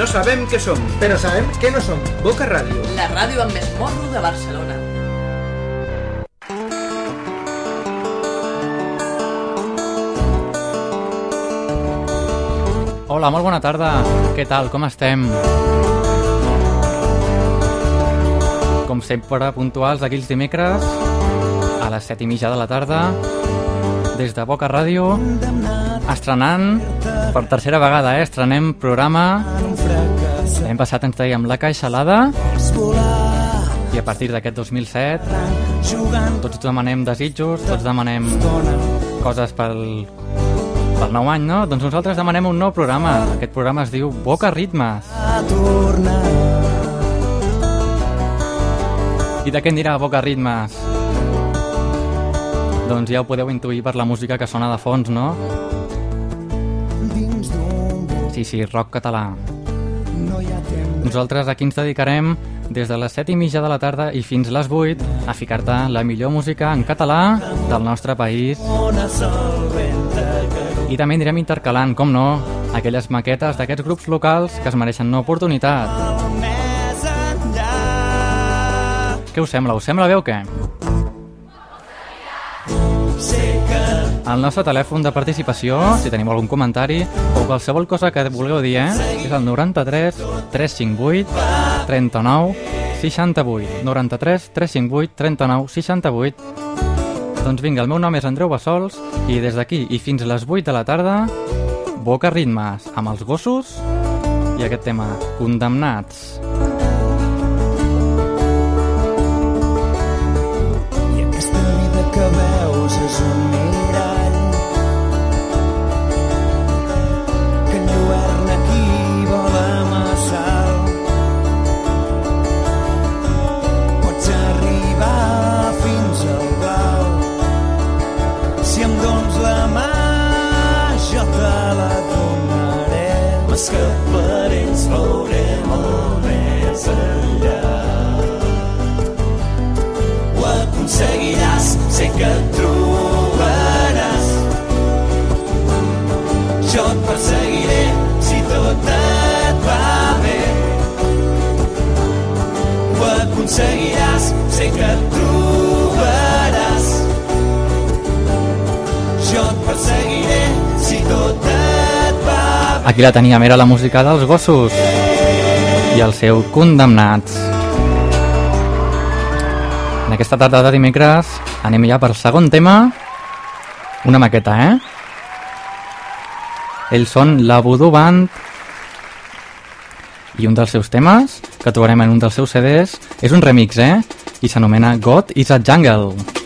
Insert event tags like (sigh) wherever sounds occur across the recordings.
No sabem què som, però sabem què no som. Boca Ràdio. La ràdio amb més morro de Barcelona. Hola, molt bona tarda. Què tal? Com estem? Com sempre, puntuals d'aquí els dimecres, a les set i mitja de la tarda, des de Boca Ràdio, estrenant, per tercera vegada, eh? estrenem programa. L'any passat ens dèiem La Caixalada, i a partir d'aquest 2007 tots demanem desitjos, tots demanem coses pel, pel nou any, no? Doncs nosaltres demanem un nou programa. Aquest programa es diu Boca Ritmes. I de què en dirà Boca Ritmes? Doncs ja ho podeu intuir per la música que sona de fons, no? Sí, sí, rock català. Nosaltres aquí ens dedicarem des de les 7 i mitja de la tarda i fins les 8 a ficar-te la millor música en català del nostre país. I també anirem intercalant, com no, aquelles maquetes d'aquests grups locals que es mereixen una oportunitat. Què us sembla? Us sembla bé o què? El nostre telèfon de participació, si teniu algun comentari o qualsevol cosa que vulgueu dir, eh? és el 93 358 39 68. 93 358 39 68. Doncs vinga, el meu nom és Andreu Bassols i des d'aquí i fins a les 8 de la tarda, Boca Ritmes, amb els gossos i aquest tema, Condemnats. I aquesta vida que veus Aquí la teníem, era la música dels gossos i el seu Condemnats. En aquesta tarda de dimecres anem ja per segon tema, una maqueta, eh? Ells són la Voodoo Band i un dels seus temes, que trobarem en un dels seus CDs, és un remix, eh? I s'anomena God is a Jungle.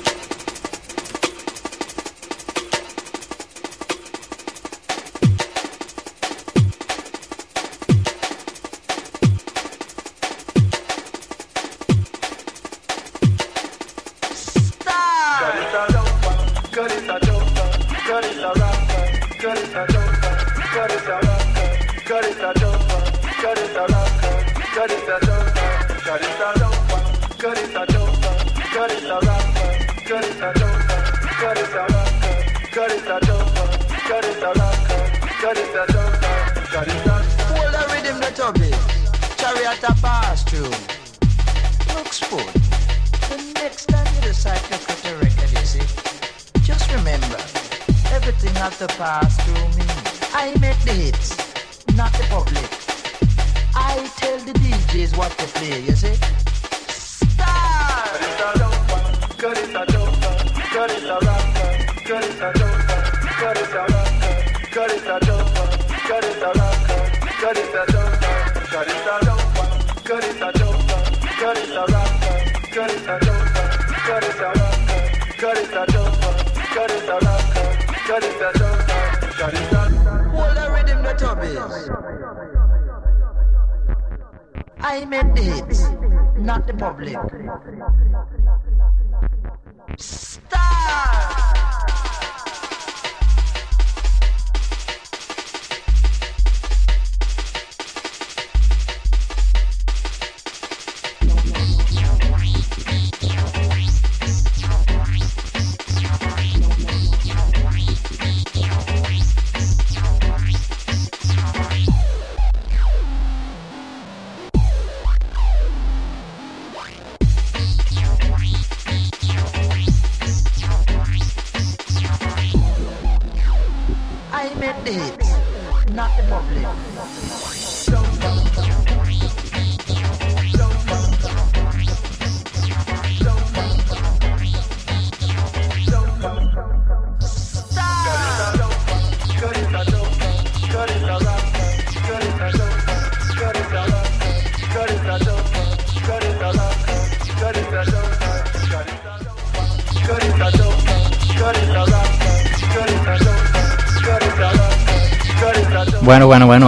Hold the rhythm, the tubbies. I made it, not the public.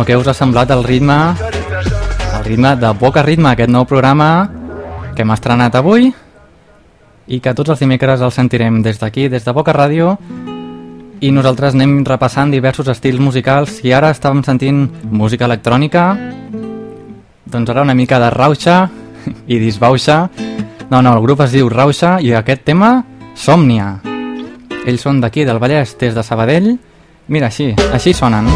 Què us ha semblat el ritme? El ritme de Boca Ritme, aquest nou programa que hem estrenat avui i que tots els dimecres el sentirem des d'aquí, des de Boca Ràdio. I nosaltres anem repassant diversos estils musicals. I ara estàvem sentint música electrònica doncs ara una mica de rauxa (laughs) i disbauxa. No, no, el grup es diu Rauxa i aquest tema, Somnia. Ells són d'aquí, del Vallès, des de Sabadell. Mira, així, així sonen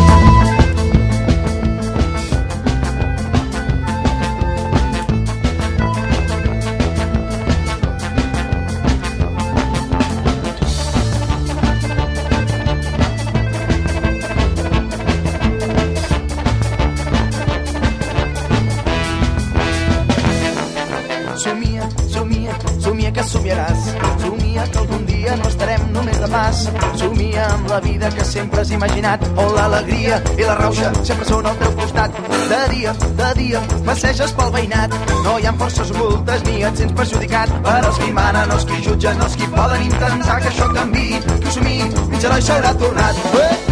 vida que sempre has imaginat, on l'alegria i la rauxa sempre són al teu costat. De dia, de dia, passeges pel veïnat. No hi ha forces ocultes ni et sents perjudicat. Per als qui manen, els qui jutgen, els qui poden intentar que això canvi. Que ho somi, mig heroi s'haurà tornat. Eh!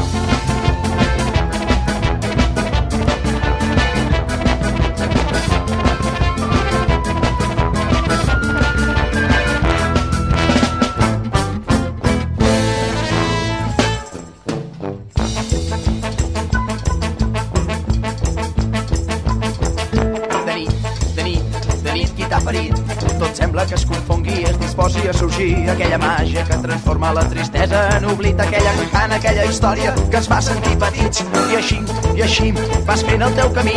Sorgir aquella màgia que transforma la tristesa en oblit, aquella encant, aquella història que ens fa sentir petits. I així, i així, vas fent el teu camí.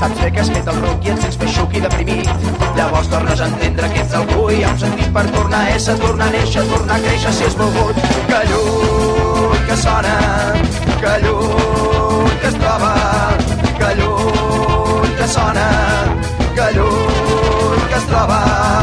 Saps bé que has fet el ruc i et sents feixuc i deprimit. Llavors tornes a entendre que ets algú i hi sentit per tornar a ésser, tornar a néixer, tornar a créixer si és volgut. Que lluny que sona, que lluny que es troba, que lluny que sona, que lluny que es troba.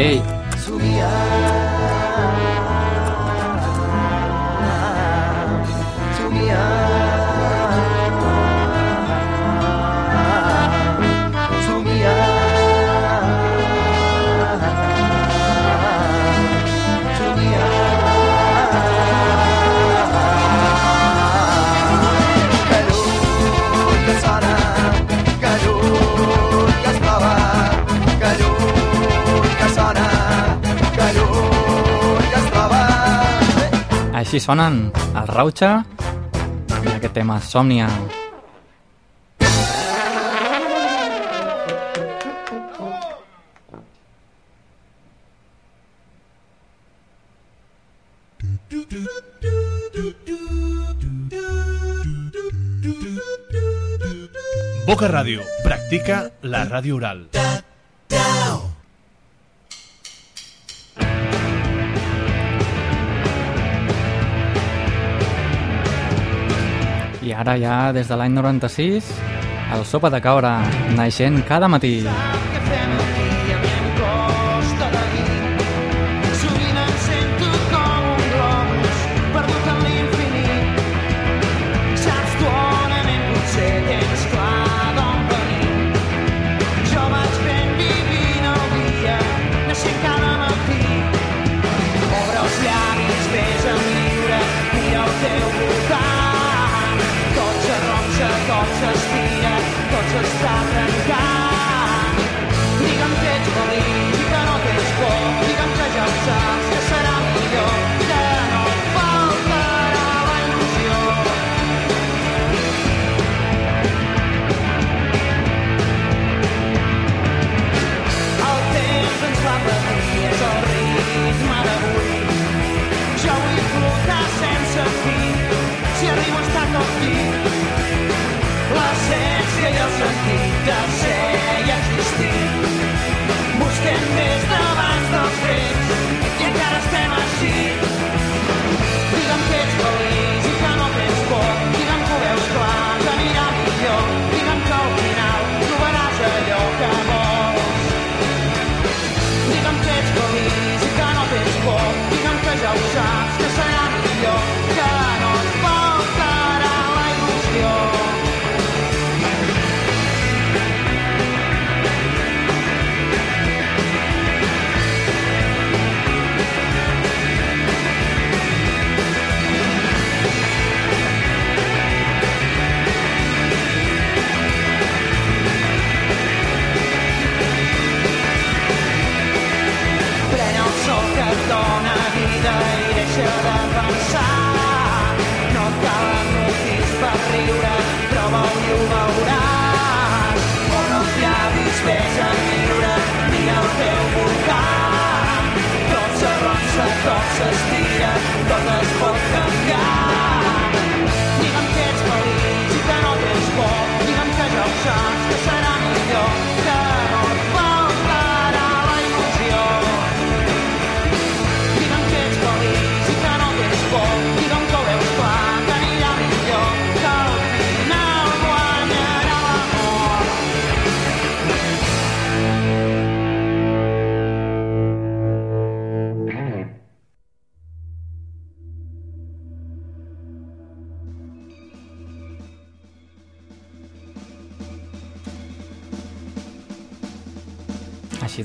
Hola, així sonen el Rauxa i aquest tema Somnia. Boca Radio. Practica la radio oral. Ara ja, des de l'any 96, el Sopa de Caure, naixent cada matí.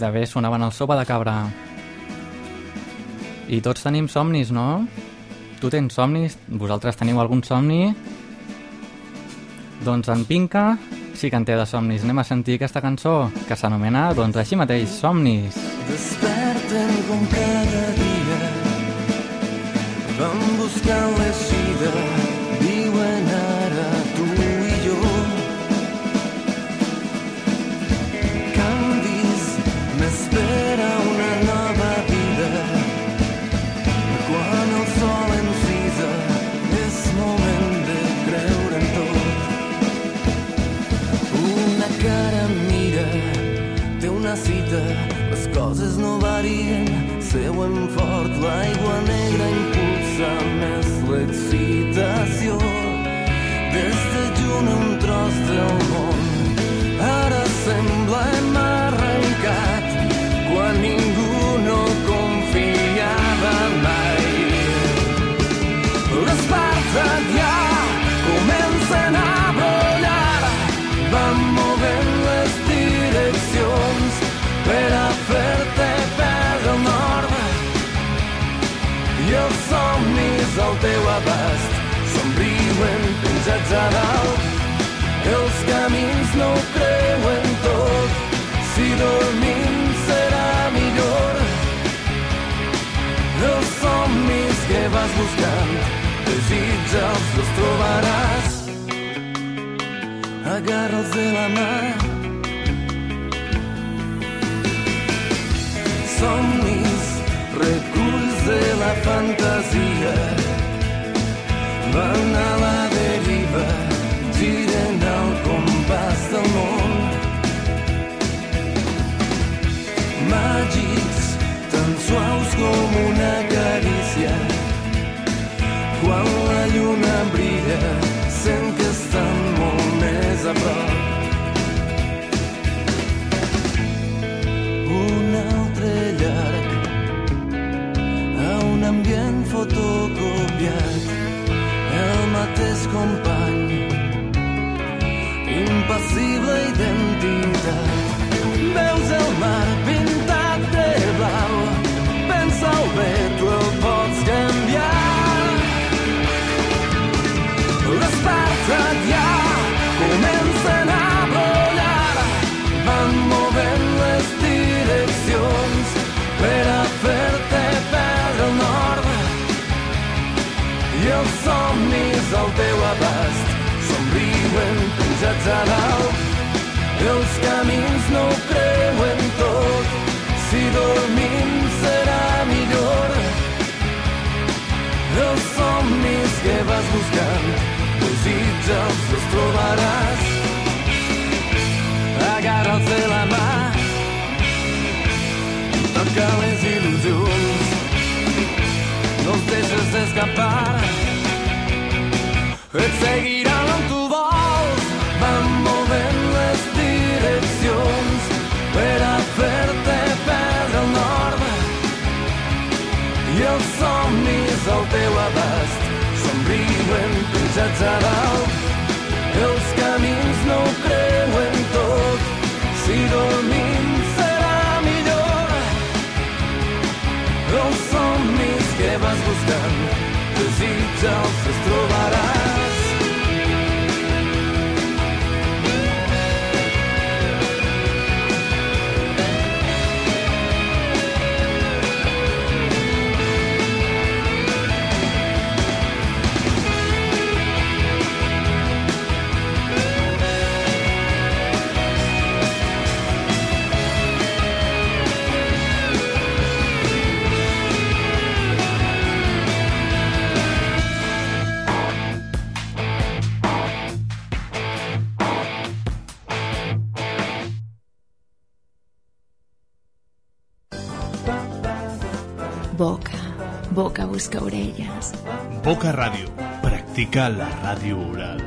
De bé sonaven el sopa de cabra. I tots tenim somnis, no? Tu tens somnis? Vosaltres teniu algun somni? Doncs en Pinca sí que en té de somnis. Anem a sentir aquesta cançó que s'anomena, doncs així mateix, Somnis. Desperten com cada dia Van buscant l'eixida del món, ara sembla hem arrencat, quan ningú no confiava mai. L'espartat ja comencen a brollar van movent les direccions per a fer-te perdre el nord. I els somnis al teu abast somriuen penjats a dalt no ho creuen tot si dormim serà millor els somnis que vas buscant desitja'ls, els trobaràs agarra'ls de la mà. Somnis, reculls de la fantasia, van a la deriva, giren compàs del món. Màgics, tan suaus com una carícia, quan la lluna brilla, sent que estan molt més a prop. Un altre llarg a un ambient fotocopiat, el mateix company, identitat. Veus el mar pintat de blau, pensa-ho bé, tu el pots canviar. L'espartat ja comencen a brollar, van movent les direccions per a fer-te perdre el nord. I els somnis al teu abast somriuen penjats a dalt. Els camins no ho creuen tot, si dormim serà millor. Els somnis que vas buscant, desitja'ls, els trobaràs. Agarra'ls de la mà, toca les il·lusions, no els deixes escapar. Et seguiran on tu penjats a dalt. Els camins no ho creuen tot, si dormim serà millor. Els somnis que vas buscant, desitja'ls, els Boca, boca busca orelles. Boca Ràdio. Practica la ràdio oral.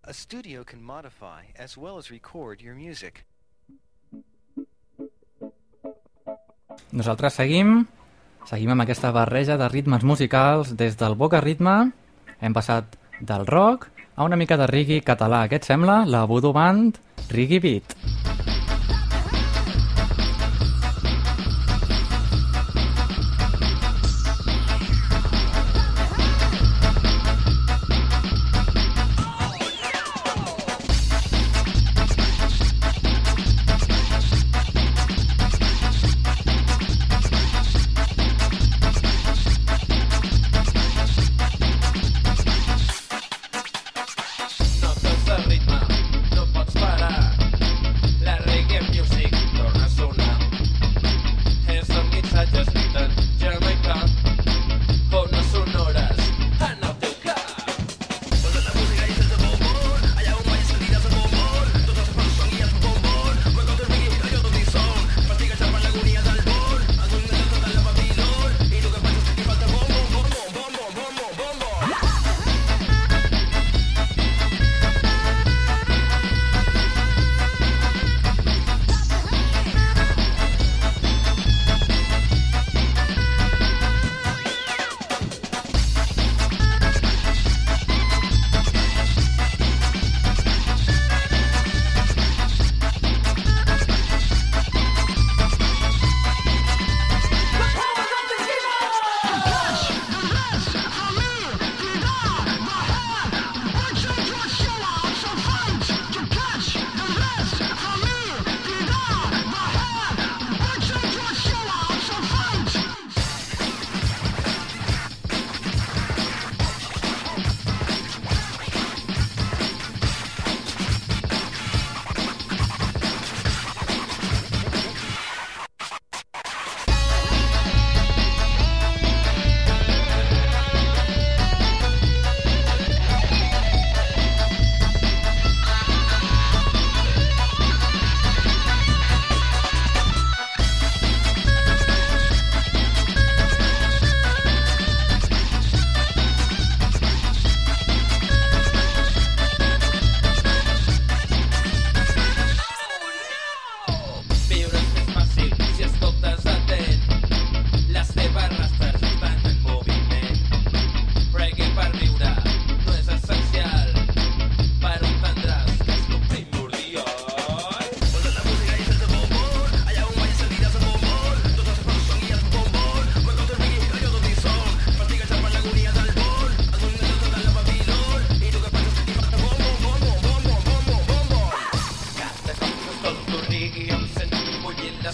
A studio can modify as well as record your music. Nosaltres seguim, seguim amb aquesta barreja de ritmes musicals des del Boca Ritme. Hem passat del rock a una mica de reggae català. Què et sembla? La Voodoo Band Reggae Beat.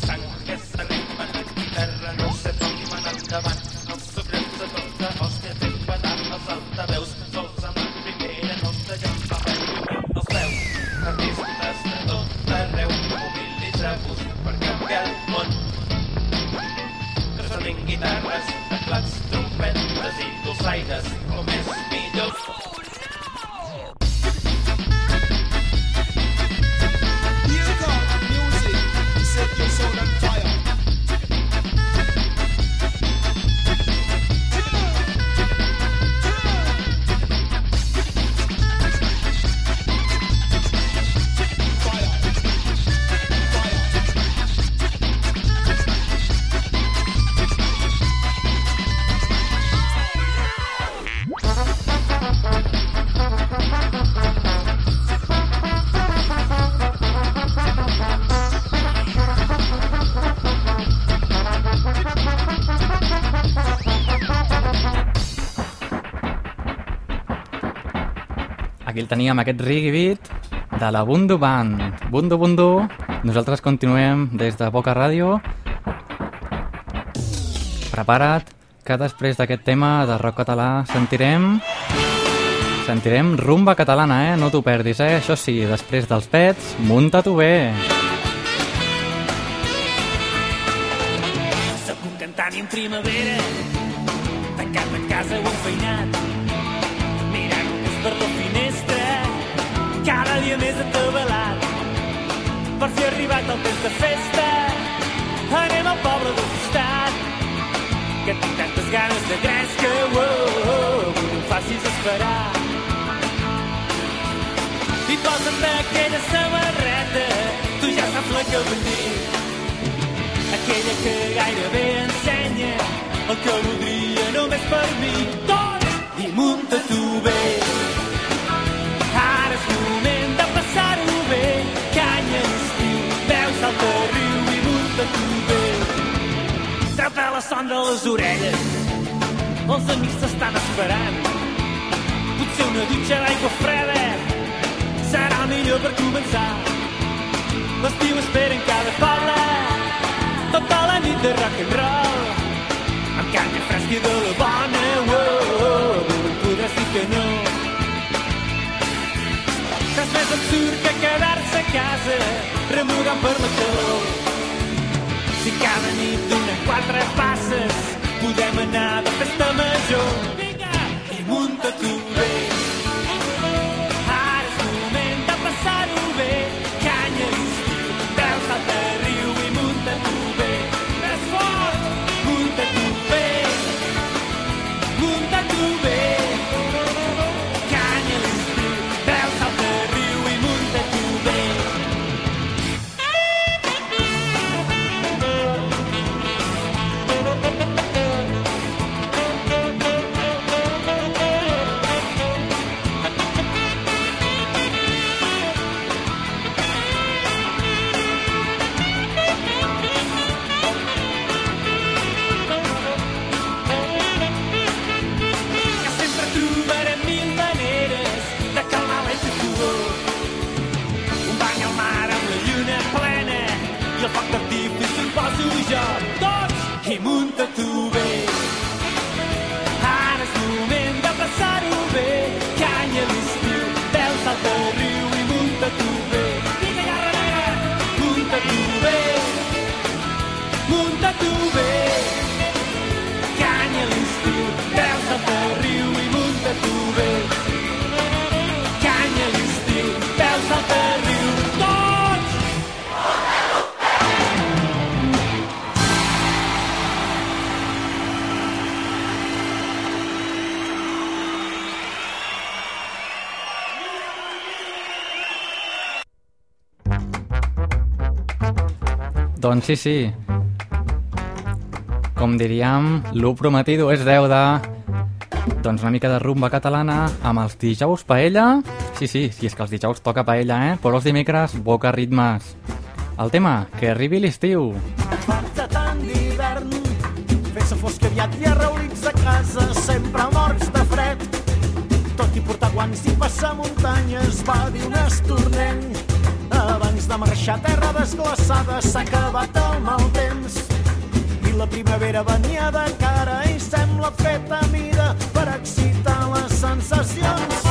San Aquí el teníem, aquest reggae beat de la Bundu Band. Bundu Bundu, nosaltres continuem des de Boca Ràdio. Prepara't, que després d'aquest tema de rock català sentirem... Sentirem rumba catalana, eh? No t'ho perdis, eh? Això sí, després dels pets, munta-t'ho bé! Sóc un cantant en primavera, tancat a casa Per si ha arribat el temps de festa, anem al poble del costat, que tinc tantes ganes de gresca, oh, oh, oh, no em facis esperar. I posa'm aquella samarreta, tu ja saps la que vull dir, aquella que gairebé ensenya el que voldria només per mi. Tots! I munta tu bé. De les orelles. Els amics t'estan esperant. Potser una dutxa d'aigua freda serà millor per començar. L'estiu espera en cada poble tota la nit de rock and roll amb canya fresca i de la bona oh, oh, oh, podràs dir que no res més absurd que quedar-se a casa remugant per la calor si cada nit quatre passes. Podem anar de festa major. Vinga i munta tu bé Doncs sí, sí. Com diríem, lo prometido és deuda. Doncs una mica de rumba catalana amb els dijous paella. Sí, sí, sí, és que els dijous toca paella, eh? Però els dimecres, boca ritmes. El tema, que arribi l'estiu. Falta tant d'hivern Fes-se fosc aviat i arreulits a casa Sempre morts de fred Tot i portar guants i passar muntanyes Va dir un estornenc Abans de marxar a terra nines glaçades s'ha acabat el mal temps. I la primavera venia de cara i sembla feta a mida per excitar les sensacions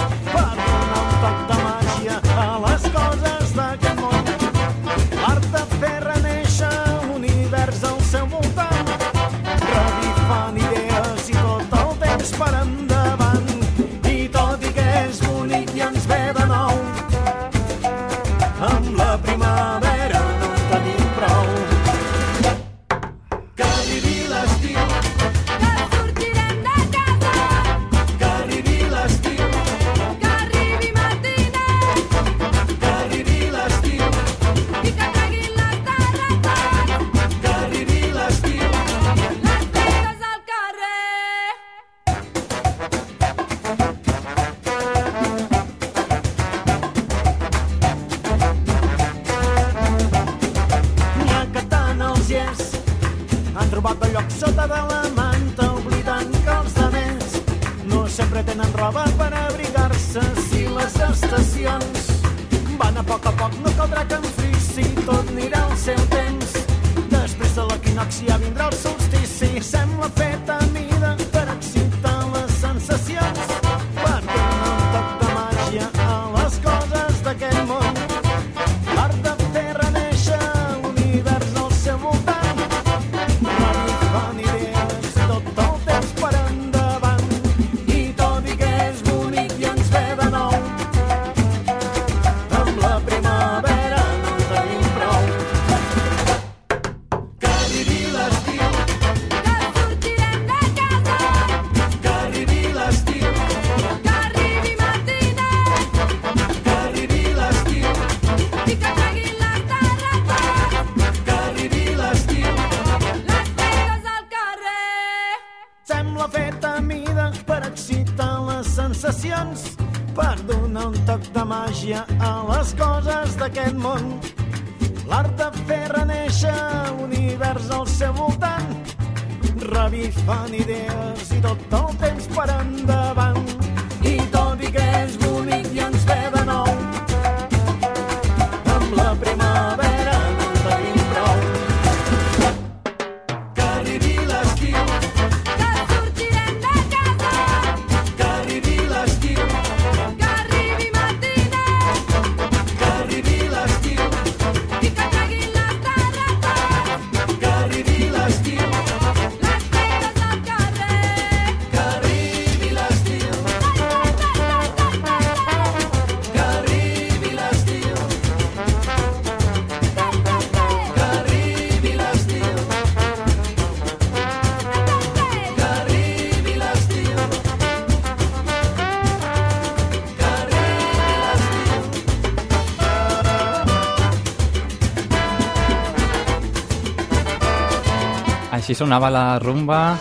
Així sonava la rumba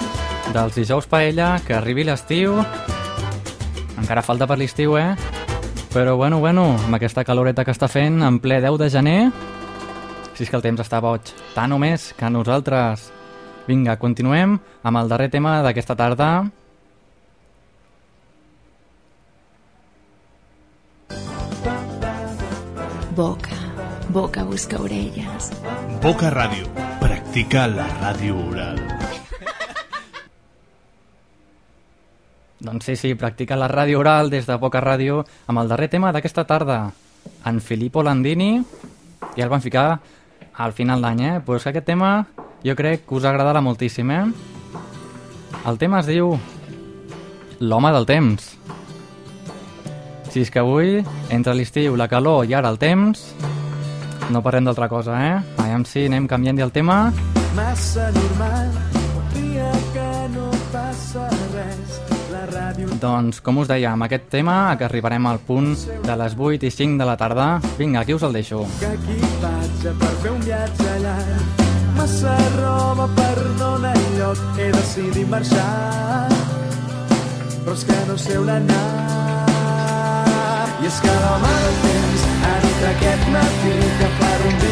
dels dijous paella, que arribi l'estiu. Encara falta per l'estiu, eh? Però bueno, bueno, amb aquesta caloreta que està fent en ple 10 de gener, si és que el temps està boig, tant o més que nosaltres. Vinga, continuem amb el darrer tema d'aquesta tarda. Boca, boca busca orelles. Boca Radio. Practica la ràdio oral. Doncs sí, sí, practica la ràdio oral des de Boca Ràdio amb el darrer tema d'aquesta tarda, en Filippo Landini, i el van ficar al final d'any, eh? Pues que aquest tema jo crec que us agradarà moltíssim, eh? El tema es diu L'home del temps. Si és que avui, entre l'estiu, la calor i ara el temps, no parlem d'altra cosa, eh? Aviam si anem canviant el tema. Massa normal, dia que no passa res. La ràdio Doncs, com us deia, amb aquest tema que arribarem al punt de les 8 i 5 de la tarda. Vinga, aquí us el deixo. que equipatge per fer un viatge llarg. Massa roba per no anar enlloc, he decidit marxar. Però és que no sé on anar. I és que l'home del temps ha dit aquest matí que farà un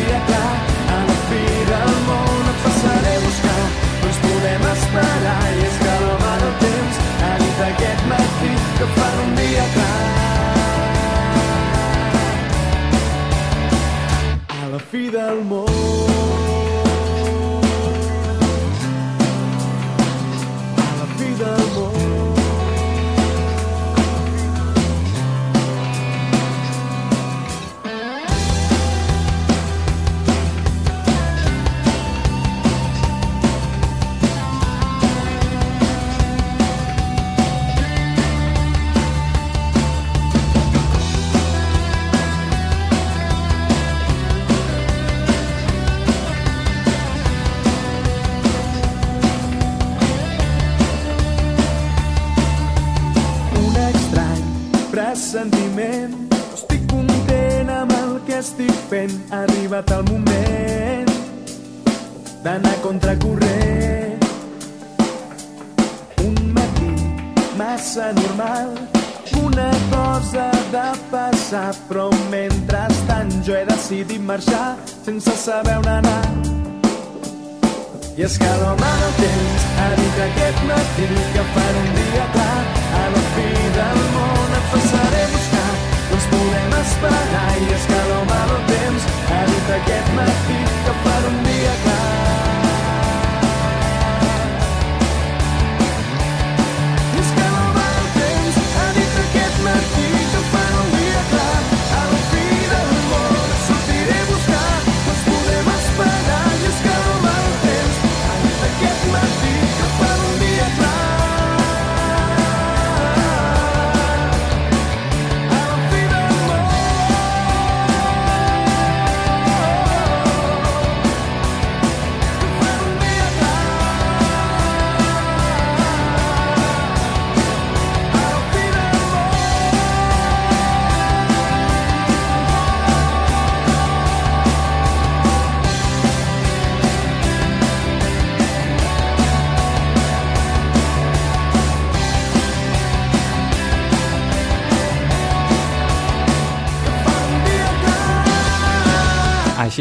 massa normal, una cosa de passar, però mentrestant jo he decidit marxar sense saber on anar. I és que l'home del temps ha dit aquest matí que farà un dia clar a la fi del món et passaré a buscar no ens podem esperar i és que l'home del temps ha dit aquest matí que farà un dia clar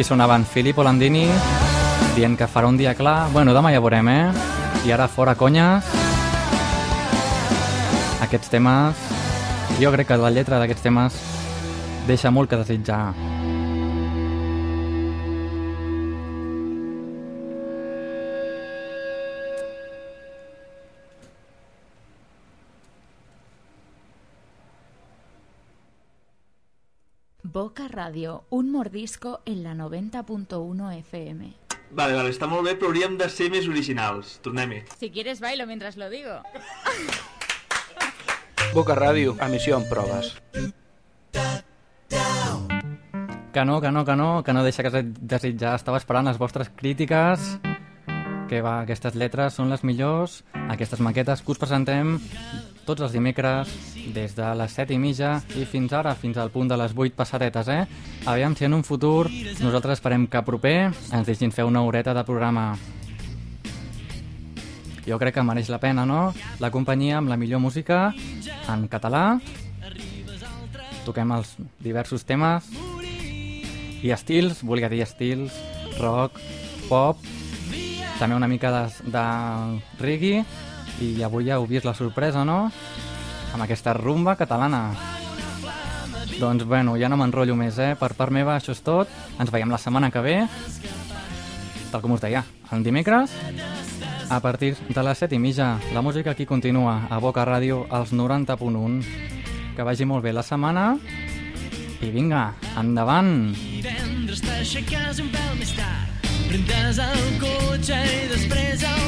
sonaven Filippo Landini dient que farà un dia clar. Bueno, demà ja veurem, eh? I ara fora conyes. Aquests temes... Jo crec que la lletra d'aquests temes deixa molt que desitjar. Radio, un mordisco en la 90.1 FM. Vale, vale, està molt bé, però hauríem de ser més originals. Tornem-hi. Si quieres bailo mientras lo digo. Boca Ràdio, emissió en proves. Que no, que no, que no, que no deixa que desitjar. Estava esperant les vostres crítiques. Que va, aquestes lletres són les millors. Aquestes maquetes que us presentem tots els dimecres des de les 7 i mitja i fins ara, fins al punt de les 8 passadetes, eh? Aviam si en un futur nosaltres esperem que proper ens deixin fer una horeta de programa. Jo crec que mereix la pena, no? La companyia amb la millor música en català. Toquem els diversos temes i estils, volia dir estils, rock, pop, també una mica de, de reggae i avui ja heu vist la sorpresa, no? Amb aquesta rumba catalana. Doncs bueno, ja no m'enrotllo més, eh? Per part meva això és tot. Ens veiem la setmana que ve. Tal com us deia, el dimecres, a partir de les 7 i mitja, la música aquí continua a Boca Ràdio als 90.1. Que vagi molt bé la setmana i vinga, endavant! Divendres t'aixeques un pèl més tard, prendes el cotxe i després el